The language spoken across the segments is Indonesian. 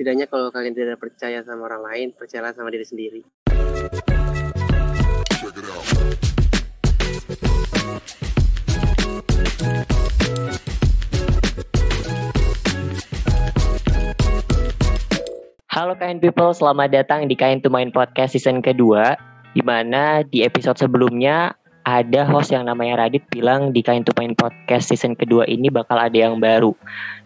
Setidaknya kalau kalian tidak percaya sama orang lain, percayalah sama diri sendiri. Halo Kain People, selamat datang di Kain to Main Podcast season kedua di mana di episode sebelumnya ada host yang namanya Radit bilang di Kain to Main Podcast season kedua ini bakal ada yang baru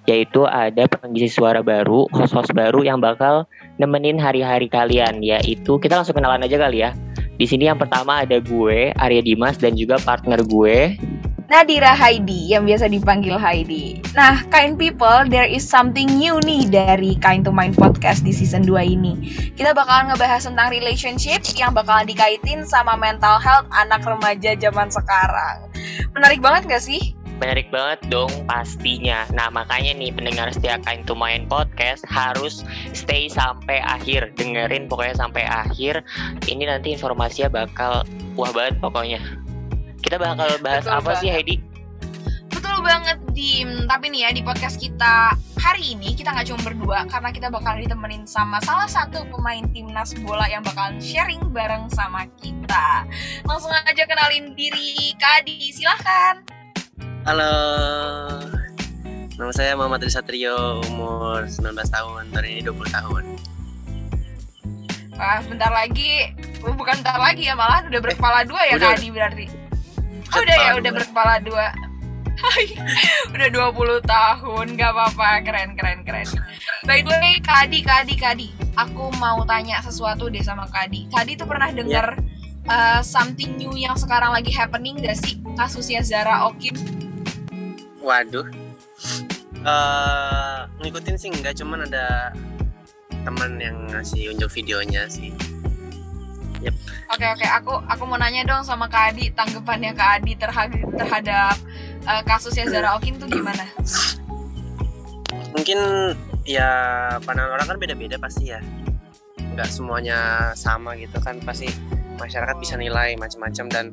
yaitu ada pengisi suara baru, host-host baru yang bakal nemenin hari-hari kalian yaitu kita langsung kenalan aja kali ya. Di sini yang pertama ada gue, Arya Dimas dan juga partner gue Nadira Heidi yang biasa dipanggil Heidi. Nah, Kind People, there is something new nih dari Kind to Mind podcast di season 2 ini. Kita bakalan ngebahas tentang relationship yang bakalan dikaitin sama mental health anak remaja zaman sekarang. Menarik banget gak sih? Menarik banget dong pastinya. Nah makanya nih pendengar setia Kind to Mind Podcast harus stay sampai akhir. Dengerin pokoknya sampai akhir. Ini nanti informasinya bakal wah banget pokoknya. Kita bakal bahas Betul apa sih. Heidi? Betul banget, Dim. Tapi nih ya, di podcast kita hari ini, kita nggak cuma berdua, karena kita bakal ditemenin sama salah satu pemain timnas bola yang bakalan sharing bareng sama kita. Langsung aja kenalin diri, Kak Adi. Silahkan. Halo, nama saya Muhammad Satrio, umur 19 tahun, tahun ini 20 tahun. Wah, bentar lagi, oh, bukan bentar lagi ya, malah udah berkepala dua ya, Udah. Kak Adi berarti. Oh, udah ya, udah berkepala dua. Hai, udah 20 tahun, gak apa-apa, keren, keren, keren. By the way, Kak Adi, Kak Adi, Kak Adi, aku mau tanya sesuatu deh sama Kak Adi. Kak Adi tuh pernah denger uh, something new yang sekarang lagi happening gak sih? Kasusnya Zara Okin. Waduh, Eh ngikutin sih enggak, cuman ada teman yang ngasih unjuk videonya sih. Oke, oke, aku aku mau nanya dong sama Kak Adi, tanggapannya Kak Adi terhadap, terhadap uh, kasusnya Zara Okin tuh gimana? Mungkin ya pandangan orang kan beda-beda pasti ya. Enggak semuanya sama gitu kan, pasti masyarakat bisa nilai macam-macam dan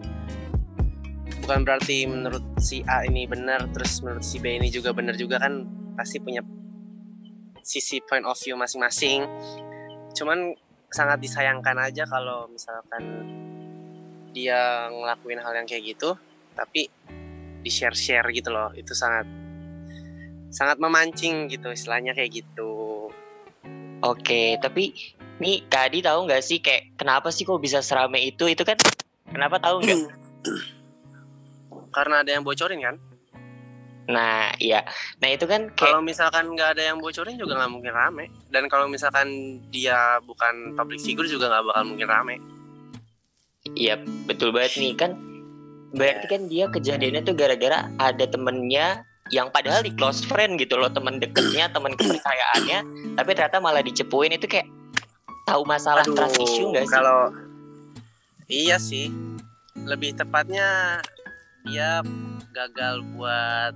bukan berarti menurut si A ini benar terus menurut si B ini juga benar juga kan pasti punya sisi point of view masing-masing cuman sangat disayangkan aja kalau misalkan dia ngelakuin hal yang kayak gitu tapi di share share gitu loh itu sangat sangat memancing gitu istilahnya kayak gitu Oke, tapi nih Kak Adi tahu nggak sih kayak kenapa sih kok bisa serame itu? Itu kan kenapa tahu nggak? karena ada yang bocorin kan Nah, iya. Nah itu kan kayak kalau misalkan nggak ada yang bocorin juga nggak mungkin rame. Dan kalau misalkan dia bukan public figure juga nggak bakal mungkin rame. Iya betul banget nih. Kan berarti kan dia kejadiannya tuh gara-gara ada temennya yang padahal di close friend gitu loh. Teman deketnya teman kepercayaannya. Tapi ternyata malah dicepuin. Itu kayak tahu masalah Aduh, trust issue nggak sih? kalau iya sih. Lebih tepatnya dia gagal buat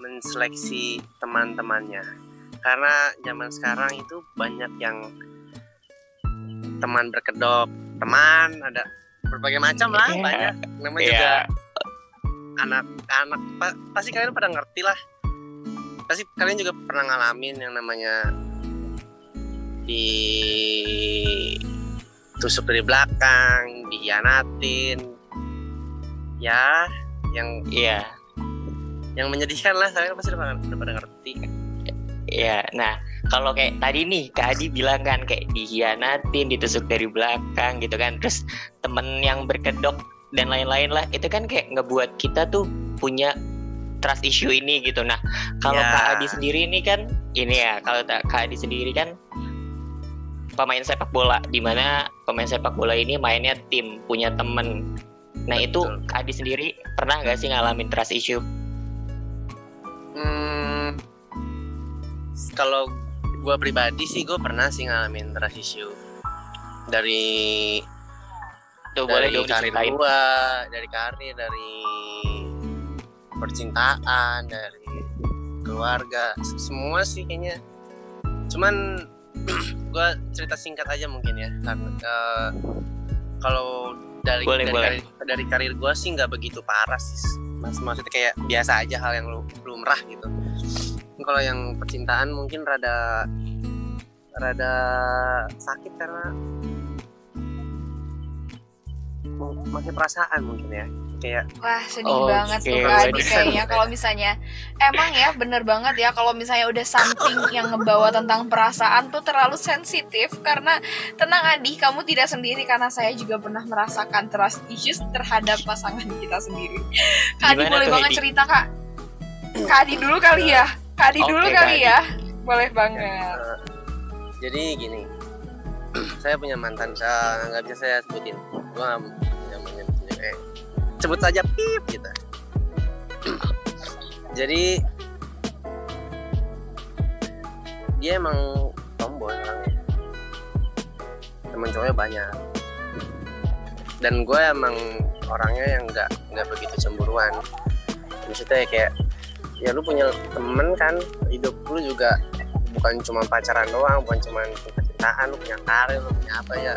menseleksi teman-temannya. Karena zaman sekarang itu banyak yang teman berkedok teman ada berbagai macam lah Iya. banyak. Namanya Iya. juga anak-anak pa- pasti kalian pada ngerti lah. Pasti kalian juga pernah ngalamin yang namanya di tusuk dari belakang dihianatin. Ya yang Iya, yang menyedihkan lah kalian pasti udah pada, ngerti iya. Nah kalau kayak tadi nih Kak Adi bilang kan kayak dihianatin, ditusuk dari belakang gitu kan, terus temen yang berkedok dan lain-lain lah, itu kan kayak ngebuat kita tuh punya trust issue ini gitu. Nah kalau Ya. Kak Adi sendiri ini kan ini ya kalau Kak Adi sendiri kan pemain sepak bola di mana pemain sepak bola ini mainnya tim punya temen. Nah itu Betul. Kak Adi sendiri pernah nggak sih ngalamin trust issue? Hmm, kalau gue pribadi sih gue pernah sih ngalamin trust issue. Dari Tuh boleh dari dong karir gue dari karir dari percintaan dari keluarga semua sih kayaknya. Cuman gue cerita singkat aja mungkin ya karena eh, kalau dari Boleh, dari boleh. karir, dari karir gue sih nggak begitu parah sih maksudnya kayak biasa aja hal yang lu- lumrah gitu. Kalau yang percintaan mungkin rada rada sakit karena masih perasaan mungkin ya kayak Wah sedih Oh, banget tuh oke. Kak Adi kayaknya kalau misalnya emang ya bener banget ya kalau misalnya udah something yang ngebawa tentang perasaan tuh terlalu sensitif karena tenang Adi kamu tidak sendiri karena saya juga pernah merasakan trust issues terhadap pasangan kita sendiri. Kak Adi boleh tuh, banget cerita Kak. Kak Adi dulu kali ya. Kak Adi dulu Oke, kali Kak ya. Boleh banget. eh, jadi gini saya punya mantan saya nggak bisa saya sebutin gua nggak nyebutin eh, sebut saja pip gitu. Jadi dia emang tomboy orangnya. Temen cowoknya banyak. Dan gue emang orangnya yang nggak nggak begitu cemburuan. Maksudnya kayak ya lu punya temen kan hidup lu juga bukan cuma pacaran doang bukan cuma cinta-cintaan lu punya karir lu punya apa ya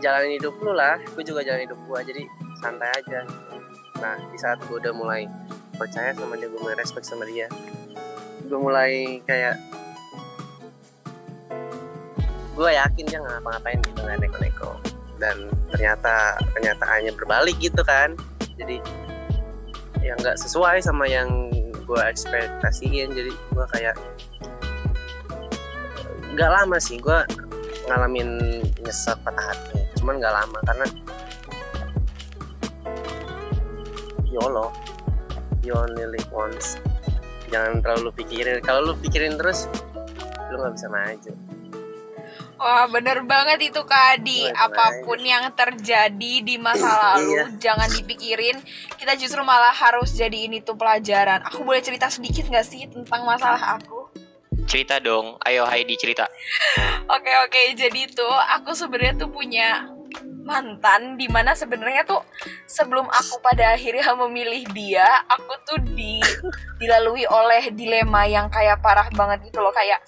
jalanin hidup lu lah. Gue juga jalan hidup gue jadi santai aja. Nah di saat gue udah mulai percaya sama dia gue mulai respect sama dia gue mulai kayak gue yakin dia nggak ngapa-ngapain gitu nggak neko-neko. Dan ternyata kenyataannya berbalik gitu kan. Jadi yang nggak sesuai sama yang gue ekspektasiin. Jadi gue kayak nggak lama sih gue ngalamin nyesek patah hati cuman nggak lama karena YOLO you only live once jangan terlalu pikirin kalau lu pikirin terus lu nggak bisa maju Wah bener banget itu Kak Adi Wah, Apa pun yang terjadi di masa lalu Iya. Jangan dipikirin Kita justru malah harus jadiin itu pelajaran Aku boleh cerita sedikit gak sih tentang masalah aku? Cerita dong. Ayo Heidi cerita. Oke oke jadi tuh aku sebenarnya tuh punya mantan di mana sebenarnya tuh sebelum aku pada akhirnya memilih dia aku tuh di dilalui oleh dilema yang kayak parah banget gitu loh. Kayak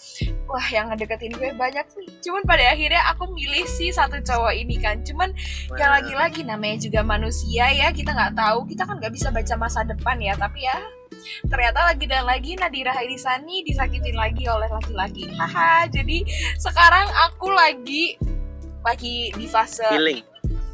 wah yang ngedeketin gue banyak sih. Cuman pada akhirnya aku milih si satu cowok ini kan. Cuman ya lagi-lagi namanya juga manusia ya kita nggak tahu. Kita kan nggak bisa baca masa depan ya tapi ya ternyata lagi dan lagi Nadira Hairisani disakitin lagi oleh laki-laki. Haha jadi sekarang aku lagi lagi di fase healing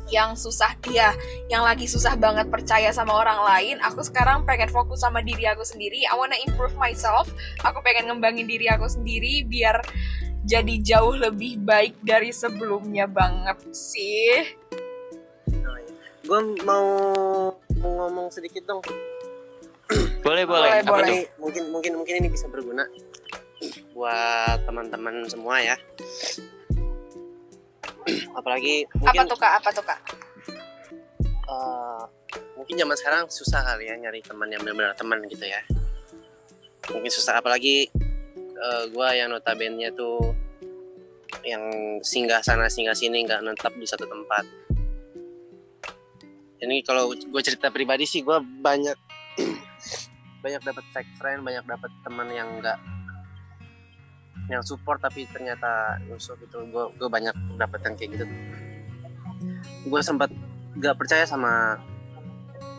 yang susah dia yang lagi susah banget percaya sama orang lain aku sekarang pengen fokus sama diri aku sendiri. I wanna improve myself. Aku pengen ngembangin diri aku sendiri biar jadi jauh lebih baik dari sebelumnya banget sih. Gue mau mau ngomong sedikit dong. Boleh Boleh, boleh. Boleh. mungkin mungkin mungkin ini bisa berguna buat teman-teman semua ya apalagi apa mungkin tuh kak? Apa tuh kak? Eh, mungkin zaman sekarang susah kali ya nyari teman yang benar-benar teman gitu ya. Mungkin susah apalagi eh, gua yang notabene tuh yang singgah sana singgah sini nggak netap di satu tempat. Ini kalau gue cerita pribadi sih gue banyak banyak dapat fake friend banyak dapat teman yang enggak yang support tapi ternyata nusuk gitu. Gue banyak dapet yang kayak gitu. Gue sempat gak percaya sama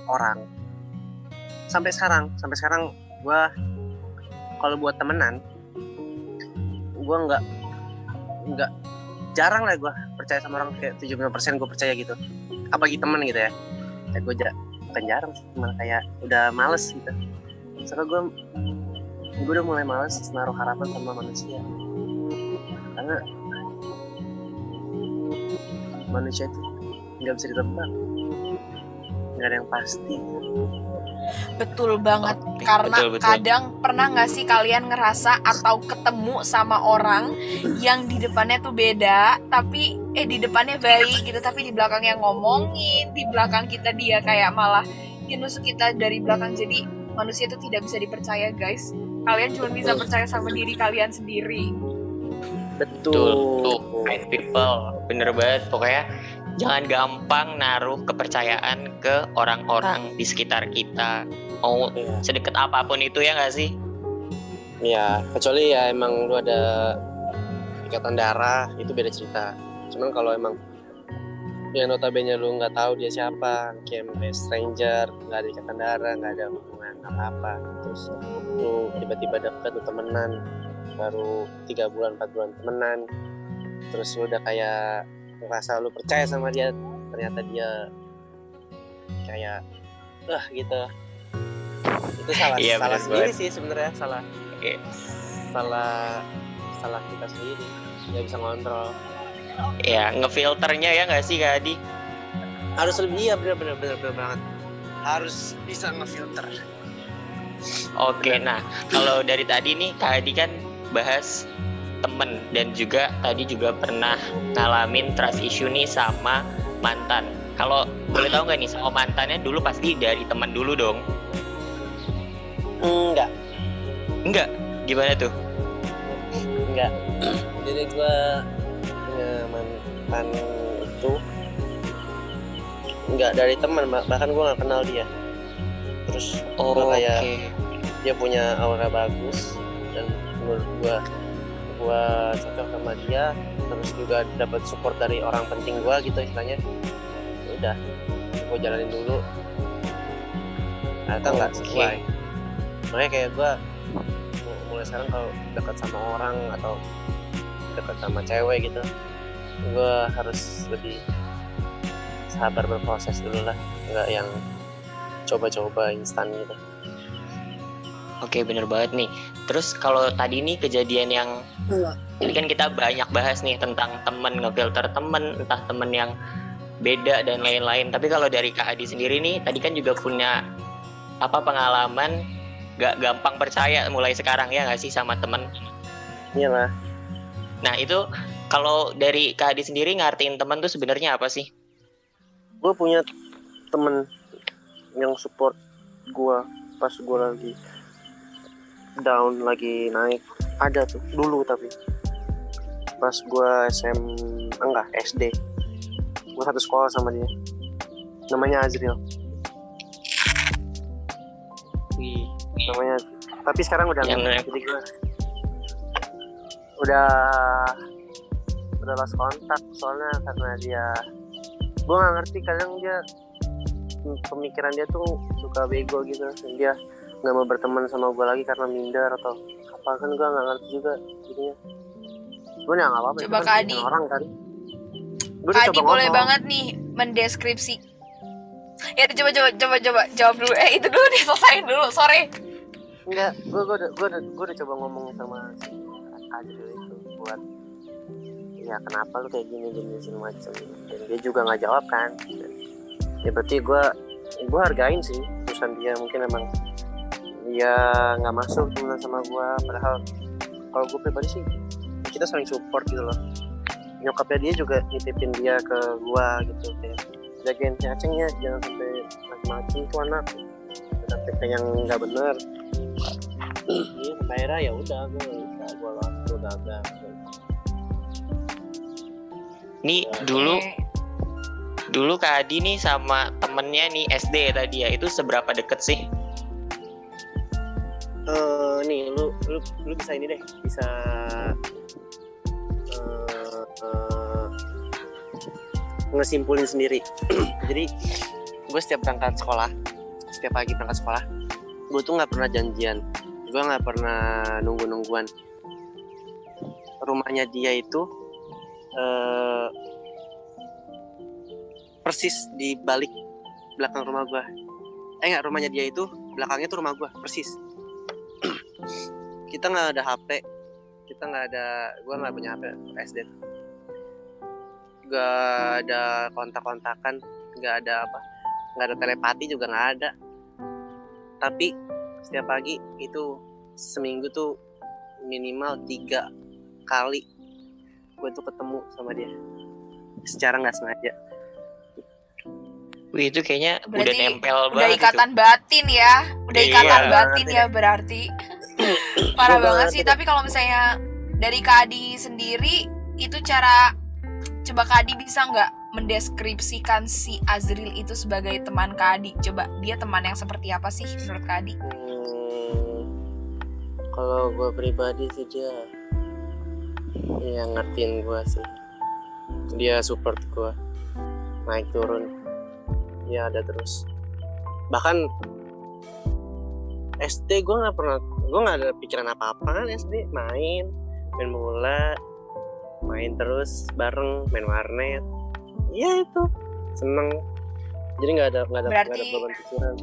orang. Sampai sekarang sampai sekarang gue kalau buat temenan gue nggak nggak jarang lah gue percaya sama orang kayak 75% gue percaya gitu. Apalagi temen gitu ya. Ya gue ja, bukan jarang sih kayak udah males gitu. Soalnya gue gue udah mulai males naruh harapan sama manusia. Karena manusia itu nggak bisa ditebak. Nggak ada yang pasti. Betul banget. Oke, karena betul, betul. kadang pernah nggak sih kalian ngerasa atau ketemu sama orang yang di depannya tuh beda tapi eh di depannya baik gitu tapi di belakangnya ngomongin di belakang kita dia kayak malah dia nusuk kita dari belakang. Jadi manusia itu tidak bisa dipercaya guys kalian cuma bisa percaya sama diri kalian sendiri Betul. Tuh, kind people. Bener banget. Pokoknya jangan gampang naruh kepercayaan ke orang-orang di sekitar kita. Mau Iya. sedekat apa pun itu ya nggak sih? ya kecuali ya emang lu ada ikatan darah itu beda cerita cuman kalau emang yang notabene lu nggak tahu dia siapa kayak stranger nggak ada ikatan darah nggak ada hubungan apa apa terus lu tiba-tiba deket lu temenan baru tiga bulan empat bulan temenan terus lu udah kayak ngerasa lu percaya sama dia ternyata dia kayak ah gitu. Itu salah Iya, salah sendiri banget. sih sebenarnya salah. Iya. salah salah kita sendiri. Nggak bisa ngontrol Ya, ngefilternya ya nggak sih Kak Adi? harus lebih iya bener bener bener, bener banget harus bisa ngefilter Oke, nah kalau dari tadi nih Kak Adi kan bahas temen dan juga tadi juga pernah ngalamin trust issue nih sama mantan. Kalau boleh tahu nggak nih sama mantannya dulu pasti dari teman dulu dong? enggak Enggak, gimana tuh? enggak jadi gue punya mantan itu enggak dari teman bah- bahkan gue nggak kenal dia terus Oh, Gua oke. kayak- dia punya aura bagus dan menurut gue gue cocok sama dia terus juga dapat support dari orang penting gue gitu istilahnya Ya udah gue jalanin dulu ternyata nggak Oke. sesuai makanya kayak gue mulai sekarang kalau dekat sama orang atau dekat sama cewek gitu gue harus lebih sabar berproses dulu lah nggak yang coba-coba instan gitu Oke, bener banget nih. Terus kalau tadi nih kejadian yang ini kan kita banyak bahas nih tentang temen ngefilter temen, entah temen yang beda dan lain-lain. Tapi kalau dari Kak Adi sendiri nih, tadi kan juga punya apa pengalaman gak gampang percaya mulai sekarang ya nggak sih sama temen. iyalah Nah itu kalau dari Kak Adi sendiri ngartiin temen tuh sebenarnya apa sih? gue punya temen yang support gue pas gue lagi down lagi naik. Ada tuh dulu tapi. Pas gue SM enggak SD gue satu sekolah sama dia. Namanya Azril. Namanya tapi sekarang udah Yang- enggak. jadi gue udah udah lost kontak soalnya karena dia gue nggak ngerti kadang dia pemikiran dia tuh suka bego gitu dia nggak mau berteman sama gue lagi karena minder atau apa kan gue nggak ngerti juga jadinya sebenarnya nggak apa-apa Coba kan Kak Adi. orang kan gue Kak Adi boleh banget nih mendeskripsi. Ya coba coba coba coba jawab dulu. Eh itu dulu nih selesain dulu. Sorry. enggak gue gue udah gue udah gue udah coba ngomong sama si Azril itu buat ya kenapa lu kayak gini gini segala macam dan dia juga nggak jawab kan. Ya berarti gue gue hargain sih urusan dia. Mungkin emang dia nggak masuk temenan sama gue padahal kalau gue pribadi sih kita saling support gitu loh. Nyokapnya dia juga nitipin dia ke gue gitu kayak jagain si acengnya jangan sampai macam-macam tuh anak. Sampai kayak yang nggak bener akhirnya ya udah gue gue lost gue gagal Nih Ya. dulu dulu Kak Adi nih sama temennya nih SD tadi ya itu seberapa deket sih? eh nih lu lu lu bisa ini deh bisa eh eh, ngesimpulin sendiri jadi gue setiap berangkat sekolah setiap pagi berangkat sekolah gue tuh nggak pernah janjian gue nggak pernah nunggu nungguan rumahnya dia itu eh persis di balik belakang rumah gue eh nggak rumahnya dia itu belakangnya tuh rumah gue persis. Kita nggak ada HP kita nggak ada gue nggak punya HP SD nggak ada kontak-kontakan nggak ada apa nggak ada telepati juga nggak ada. Tapi setiap pagi itu seminggu tuh minimal tiga kali gue tuh ketemu sama dia secara nggak sengaja Wih itu kayaknya udah Berarti nempel Udah banget itu. ikatan batin ya. Udah Iya. ikatan batin ya berarti. Parah banget banget sih. itu. Tapi kalau misalnya dari Kak Adi sendiri itu cara coba Kak Adi bisa nggak mendeskripsikan si Azril itu sebagai teman Kak Adi? Coba dia teman yang seperti apa sih menurut Kak Adi? Hmm, kalau gue pribadi sih dia yang ngertiin gue sih. Dia support gue naik turun. Ya ada terus. Bahkan SD gue nggak pernah gue nggak ada pikiran apa apa kan SD main main bola main terus bareng main warnet. Ya itu. Seneng. Jadi nggak ada nggak ada nggak ada Berarti- beban pikiran.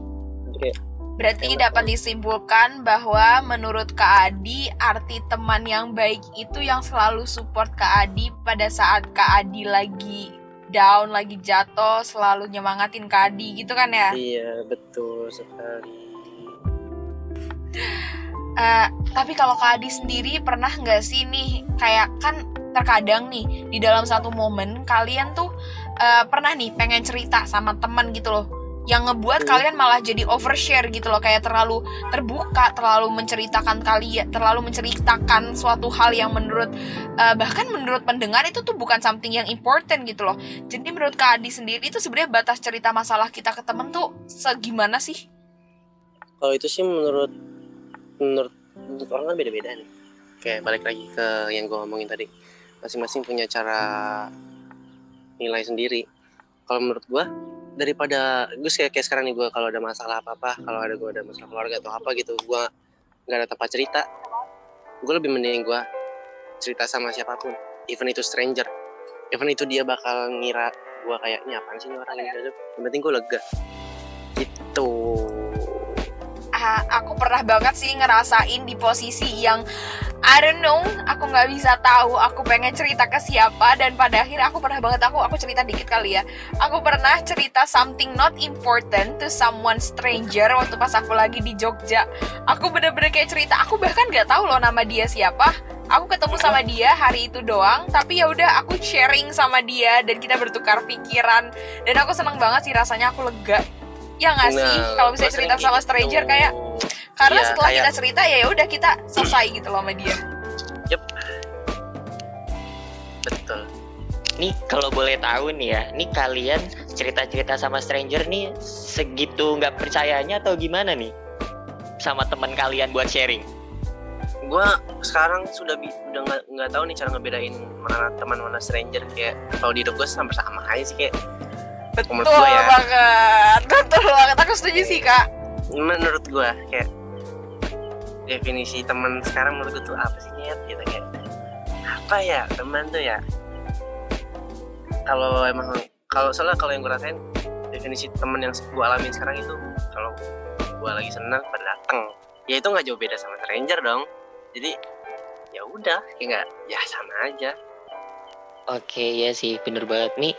Jadi kayak Berarti dapat disimpulkan bahwa menurut Kak Adi arti teman yang baik itu yang selalu support Kak Adi pada saat Kak Adi lagi down, lagi jatuh, selalu nyemangatin Kak Adi gitu kan ya? iya betul sekali. Eh, tapi kalau Kak Adi sendiri pernah nggak sih nih kayak kan terkadang nih di dalam satu momen kalian tuh eh, pernah nih pengen cerita sama teman gitu loh yang ngebuat kalian malah jadi overshare gitu loh. Kayak terlalu terbuka terlalu menceritakan kalian terlalu menceritakan suatu hal yang menurut eh, bahkan menurut pendengar itu tuh bukan something yang important gitu loh. Jadi menurut Kak Adi sendiri itu sebenarnya batas cerita masalah kita ke temen tuh segimana sih? Kalau itu sih menurut menurut menurut orang kan beda-beda nih. Kayak balik lagi ke yang gue ngomongin tadi. Masing-masing punya cara nilai sendiri. Kalau menurut gue daripada gue kayak, kayak sekarang nih gue kalau ada masalah apa apa kalau ada gue ada masalah keluarga atau apa gitu gue nggak ada tempat cerita gue lebih mending gue cerita sama siapa pun even itu stranger even itu dia bakal ngira gue kayak ini apaan sih ini orang ini? Yang penting gue lega. Gitu. Ah, aku pernah banget sih ngerasain di posisi yang I don't know, aku nggak bisa tahu aku pengen cerita ke siapa dan pada akhirnya aku pernah banget aku aku cerita dikit kali ya. Aku pernah cerita something not important to someone stranger waktu pas aku lagi di Jogja. Aku bener-bener kayak cerita, aku bahkan nggak tahu loh nama dia siapa. Aku ketemu sama dia hari itu doang, tapi ya udah aku sharing sama dia dan kita bertukar pikiran dan aku seneng banget sih rasanya aku lega. Ya nggak sih? Nah, Kalau bisa gua cerita sama gitu. stranger kayak karena Iya, setelah kayak- kita cerita ya udah kita selesai gitu loh sama dia. betul Nih kalau boleh tahu nih ya, nih kalian cerita-cerita sama stranger nih segitu nggak percayanya atau gimana nih sama teman kalian buat sharing? gue sekarang sudah bi- udah nggak nggak tahu nih cara ngebedain mana teman mana stranger kayak kalau di hidup gue sampai sama aja sih kayak Betul gue ya banget, betul banget. Aku setuju sih kak. menurut gue kayak definisi teman sekarang menurut gue tuh apa sih nyet? Gitu kayak apa ya teman tuh ya? Kalau emang kalau soalnya kalau yang gue rasain definisi teman yang gue alamin sekarang itu kalau gue lagi senang pada datang ya itu nggak jauh beda sama stranger dong. Jadi ya udah kayak nggak ya sama aja. Oke ya sih bener banget. Nih.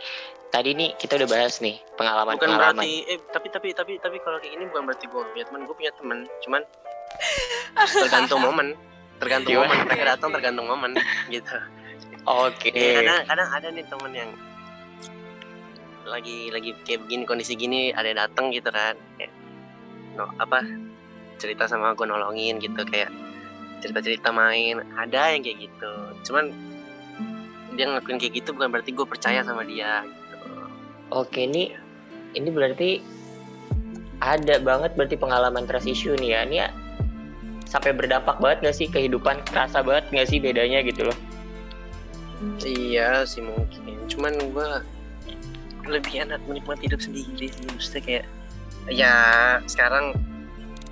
Tadi nih kita udah bahas nih bukan pengalaman-pengalaman. berarti eh tapi tapi tapi tapi kalau kayak gini bukan berarti gue punya teman gue punya teman cuman tergantung momen. Tergantung Gimana? momen. Mereka datang tergantung momen gitu. Oke. Ya, kadang kadang ada nih temen yang lagi lagi kayak begini kondisi gini ada yang datang gitu kan. Kayak no apa cerita sama gue nolongin gitu kayak cerita cerita main. Ada yang kayak gitu. Cuman dia ngelakuin kayak gitu bukan berarti gue percaya sama dia gitu. Oke ini ini berarti ada banget berarti pengalaman trust issue nih ya. Ini ya sampai berdampak banget gak sih? Kehidupan kerasa banget gak sih bedanya gitu loh. iya sih mungkin. Cuman gue lebih enak menikmati hidup sendiri sih. Maksudnya kayak ya sekarang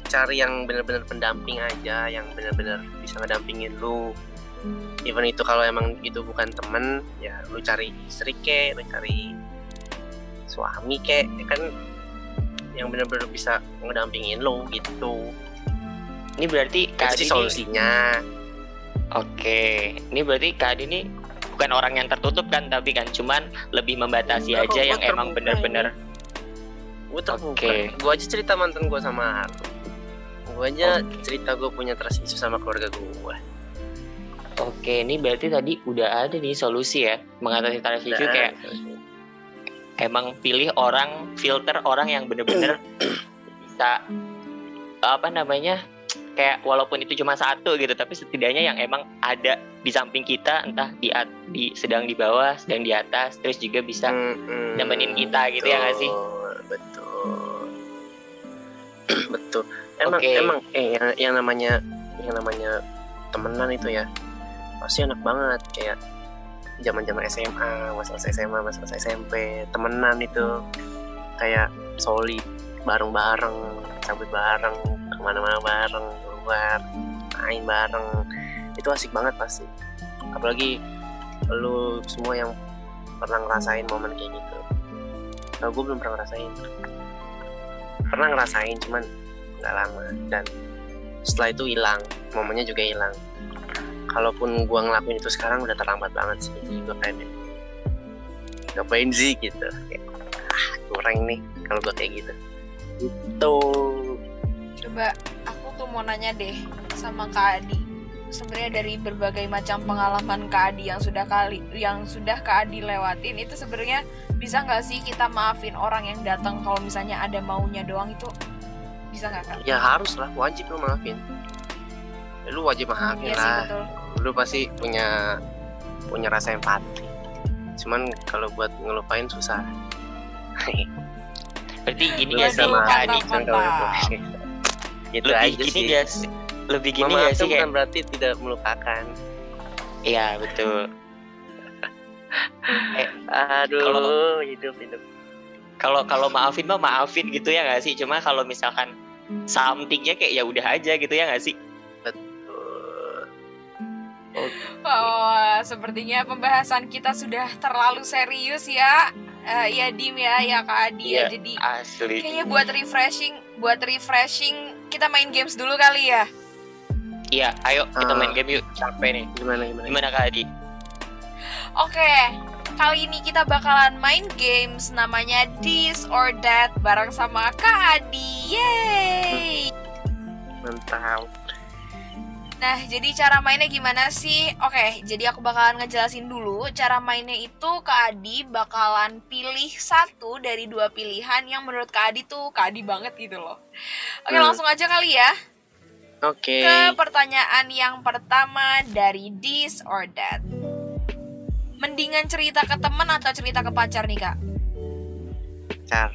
cari yang benar-benar pendamping aja yang benar-benar bisa ngedampingin lu. Even itu kalau emang itu bukan temen ya lu cari istri kek lu cari suami kek ya kan yang benar-benar bisa ngedampingin lu gitu Ini berarti Kak Adi solusinya Oke, ini berarti Kak Adi ini bukan orang yang tertutup kan, tapi kan cuman lebih membatasi Enggak, aja yang emang bener-bener. gue terbuka Oke. gue aja cerita mantan gue sama gue aja Oke. cerita gue punya trust issue sama keluarga gue Oke, ini berarti tadi udah ada nih solusi ya mengatasi trust issue kayak emang pilih orang filter orang yang bener-bener bisa apa namanya kayak walaupun itu cuma satu gitu tapi setidaknya yang emang ada di samping kita entah di at- di sedang di bawah sedang di atas terus juga bisa Mm-mm, nemenin kita gitu ya nggak sih? betul. Betul. Emang Oke. emang eh yang, yang namanya yang namanya temenan itu ya pasti enak banget. Kayak zaman zaman SMA masa-masa SMA masa-masa SMP temenan itu. Kayak solid bareng-bareng cabut bareng ke mana-mana bareng keluar main bareng. Itu asik banget pasti. Apalagi lu semua yang pernah ngerasain momen kayak gitu. Kalau gue belum pernah ngerasain. Pernah ngerasain cuman nggak lama. Dan setelah itu hilang momennya juga hilang. Kalaupun gue ngelakuin itu sekarang udah terlambat banget sih gue kayaknya ngapain sih gitu? Kayak, ah kurang nih kalau gue kayak gitu. Itu Coba aku tuh mau nanya deh sama Kak Adi. Sebenarnya dari berbagai macam pengalaman Kak Adi yang sudah kali yang sudah Kak Adi lewatin itu sebenarnya bisa nggak sih kita maafin orang yang datang kalau misalnya ada maunya doang itu bisa nggak Kak? ya harus lah wajib lu maafin Ya, lu wajib maafin sih lah betul. lu pasti punya punya rasa empati cuman kalau buat ngelupain susah Berarti gini sih sama Kak Adi? kalau. gitu Lebih aja gini sih gak sih? Lebih gini Memaafkan gak sih kayak bukan berarti tidak melupakan Iya betul aduh Kalau- hidup hidup Kalau kalau maafin mah maafin gitu ya gak sih? Cuma kalau misalkan somethingnya kayak ya udah aja gitu ya gak sih? Oh, sepertinya pembahasan kita sudah terlalu serius ya. Eh, ya Dim ya, ya Kak Adi ya. Iya. Jadi Asli kayaknya buat refreshing, buat refreshing kita main games dulu kali ya. Iya ayo kita Ah. main game yuk Capek nih gimana gimana Gimana Kak Adi? Oke, kali ini kita bakalan main games namanya This or That bareng sama Kak Adi. Yeay! mantap Nah, jadi cara mainnya gimana sih? Oke, jadi aku bakalan ngejelasin dulu. Cara mainnya itu Kak Adi bakalan pilih satu dari dua pilihan yang menurut Kak Adi tuh Kak Adi banget gitu loh. Oke, Hmm. langsung aja kali ya oke ke pertanyaan yang pertama dari This or That. Mendingan cerita ke teman atau cerita ke pacar nih, Kak? car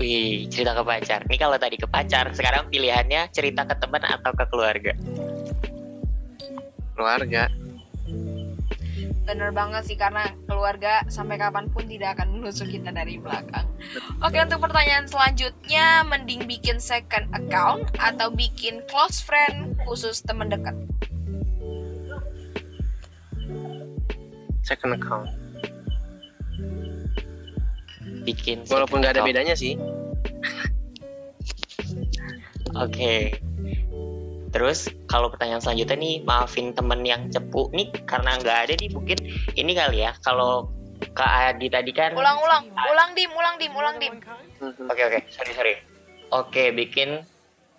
Wih cerita ke pacar Nih kalau tadi ke pacar Sekarang pilihannya cerita ke teman atau ke keluarga keluarga Bener banget sih karena keluarga sampai kapan pun tidak akan menusuk kita dari belakang. Oke untuk pertanyaan selanjutnya, mending bikin second account atau bikin close friend khusus temen dekat? second account Bikin walaupun nggak ada account. bedanya sih Oke. Terus kalau pertanyaan selanjutnya nih, maafin temen yang cepu nih karena nggak ada nih mungkin ini kali ya. Kalau Kak Adi tadi kan. Ulang ulang, ulang dim, ulang dim, ulang dim. Oke oke, sorry sorry. Oke, bikin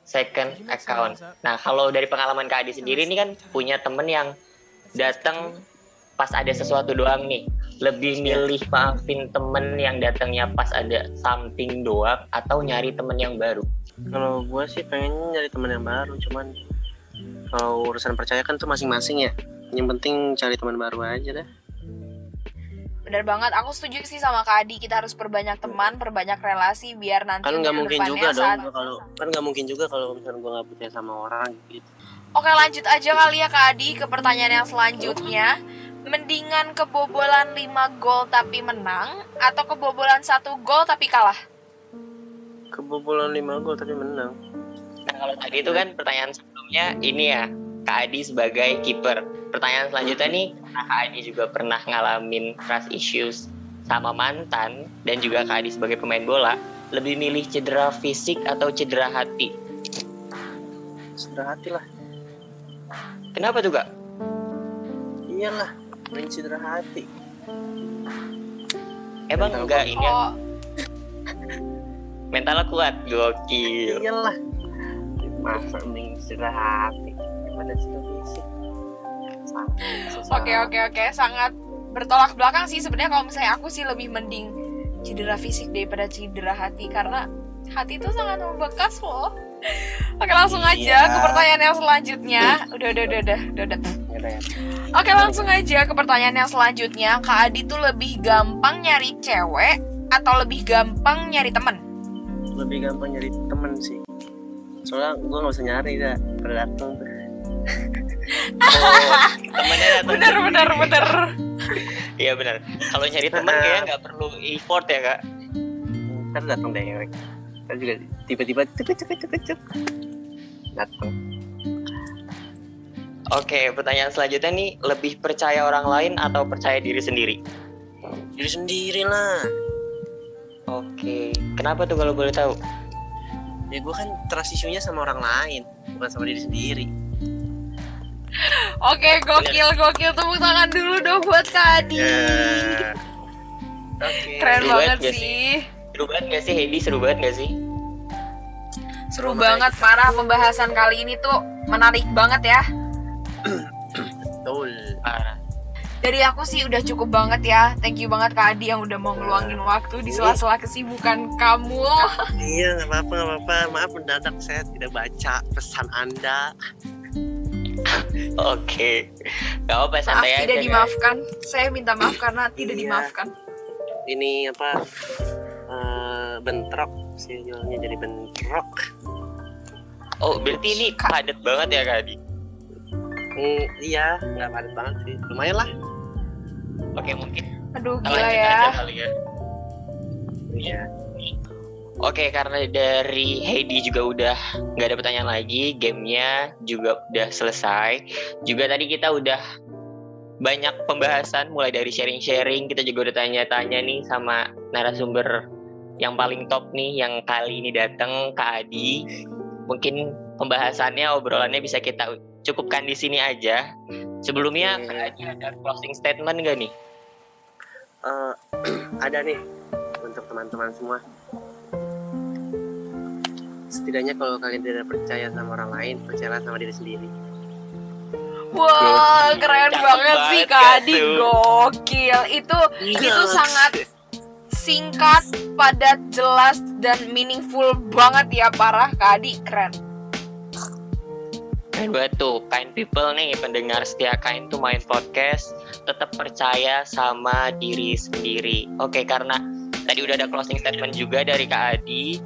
second account. Nah kalau dari pengalaman Kak Adi sendiri ini kan punya temen yang datang pas ada sesuatu doang nih. Lebih milih maafin temen yang datangnya pas ada something doang atau nyari temen yang baru. Kalau gue sih pengennya nyari teman yang baru cuman kalau urusan percaya kan tuh masing-masing ya yang penting cari teman baru aja dah Bener banget, aku setuju sih sama Kak Adi. Kita harus perbanyak teman, perbanyak relasi biar nanti kan nggak mungkin juga dong kalau kan nggak mungkin juga kalau misalnya gue nggak percaya sama orang gitu Oke lanjut aja kali ya Kak Adi ke pertanyaan yang selanjutnya Mendingan kebobolan 5 gol tapi menang Atau kebobolan satu gol tapi kalah? Kebobolan 5 gol tapi menang Nah kalau tadi itu kan pertanyaan sebelumnya ini ya Kak Adi sebagai kiper. Pertanyaan selanjutnya nih, karena Kak Adi juga pernah ngalamin trust issues sama mantan dan juga Kak Adi sebagai pemain bola, lebih milih cedera fisik atau cedera hati? cedera hati lah Kenapa tuh Kak? iyalah main cedera hati Emang enggak ini ya, Oh, mentalnya kuat, gokil. iyalah masa mending cedera hati daripada cedera fisik Susah. Oke oke oke sangat bertolak belakang sih sebenarnya kalau misalnya aku sih lebih mending cedera fisik daripada cedera hati karena hati itu sangat membekas loh. Oke langsung aja Iya. ke pertanyaan yang selanjutnya. Udah udah udah udah udah. udah. Oke langsung aja ke pertanyaan yang selanjutnya. Kak Adi tuh lebih gampang nyari cewek atau lebih gampang nyari temen? Lebih gampang nyari temen sih. Soalnya gue nggak usah nyari dah pada datang tuh Oh, temennya datang Bener bener bener. Iya bener. Kalau nyari teman kayaknya nggak perlu effort ya Kak. kan datang direct kan juga tiba-tiba cepet cepet cepet cepet datang. Oke, pertanyaan selanjutnya nih, lebih percaya orang lain atau percaya diri sendiri? diri sendiri lah Oke, kenapa tuh kalau boleh tahu? ya gue kan trust isunya sama orang lain bukan sama diri sendiri Oke, gokil, gokil. Tepuk tangan dulu dong buat Kak Adi. Ya. oke Keren Seru banget banget gak sih. Seru banget gak sih, Heidi? Seru banget gak sih? Seru banget, parah pembahasan kali ini tuh menarik banget ya. betul Parah. Dari aku sih udah cukup banget ya. Thank you banget Kak Adi yang udah mau ngeluangin waktu di sela-sela kesibukan kamu. iya nggak apa-apa nggak apa-apa maaf mendadak saya tidak baca pesan anda Oke, gak apa-apa Maaf santai aja. tidak guys. dimaafkan. Saya minta maaf karena tidak Iya. dimaafkan. ini apa eh, bentrok sih jualnya jadi bentrok Oh, berarti ini padat banget ya Kak Adi? Hmm, iya nggak padat banget sih lumayan lah Oke, mungkin Aduh, kita gila ya. aja kali ya. iya Oke, karena dari Heidi juga udah nggak ada pertanyaan lagi, gamenya juga udah selesai. Juga tadi kita udah banyak pembahasan, mulai dari sharing-sharing, kita juga udah tanya-tanya nih sama narasumber yang paling top nih, yang kali ini datang Kak Adi. Mungkin pembahasannya, obrolannya bisa kita cukupkan di sini aja. Sebelumnya Adi ada closing statement nggak nih? Eh, ada nih untuk teman-teman semua setidaknya kalau kalian tidak percaya sama orang lain percayalah sama diri sendiri Wah, Gokil. keren banget sih Kak Adi. Gokil. Itu itu sangat singkat, padat, jelas dan meaningful banget ya parah Kak Adi. Keren. Banget tuh, kind people nih, pendengar setia kind to main podcast, tetap percaya sama diri sendiri. Oke, karena tadi udah ada closing statement juga dari Kak Adi.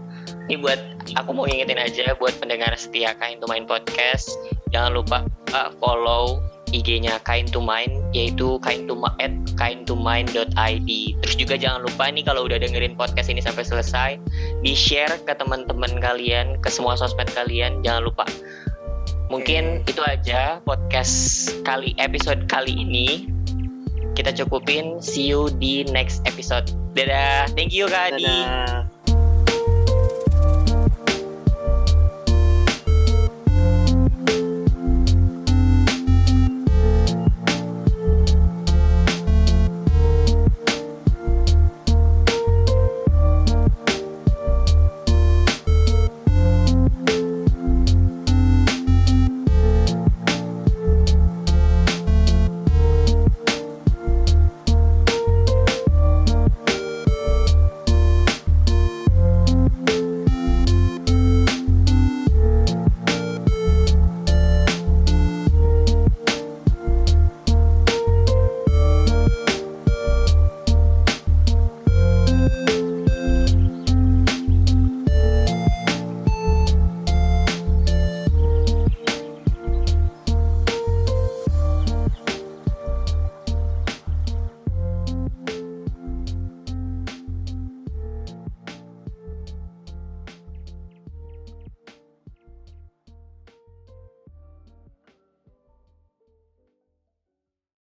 Ini buat aku mau ngingetin aja buat pendengar setia kind to main podcast, jangan lupa uh, follow IG-nya kind to mind yaitu kind to at kind to mind.id. Terus juga jangan lupa nih kalau udah dengerin podcast ini sampai selesai, di-share ke teman-teman kalian, ke semua sosmed kalian. Jangan lupa Mungkin itu aja podcast kali episode kali ini. Kita cukupin. See you di next episode. Dadah. Thank you Kak Adi. Dadah.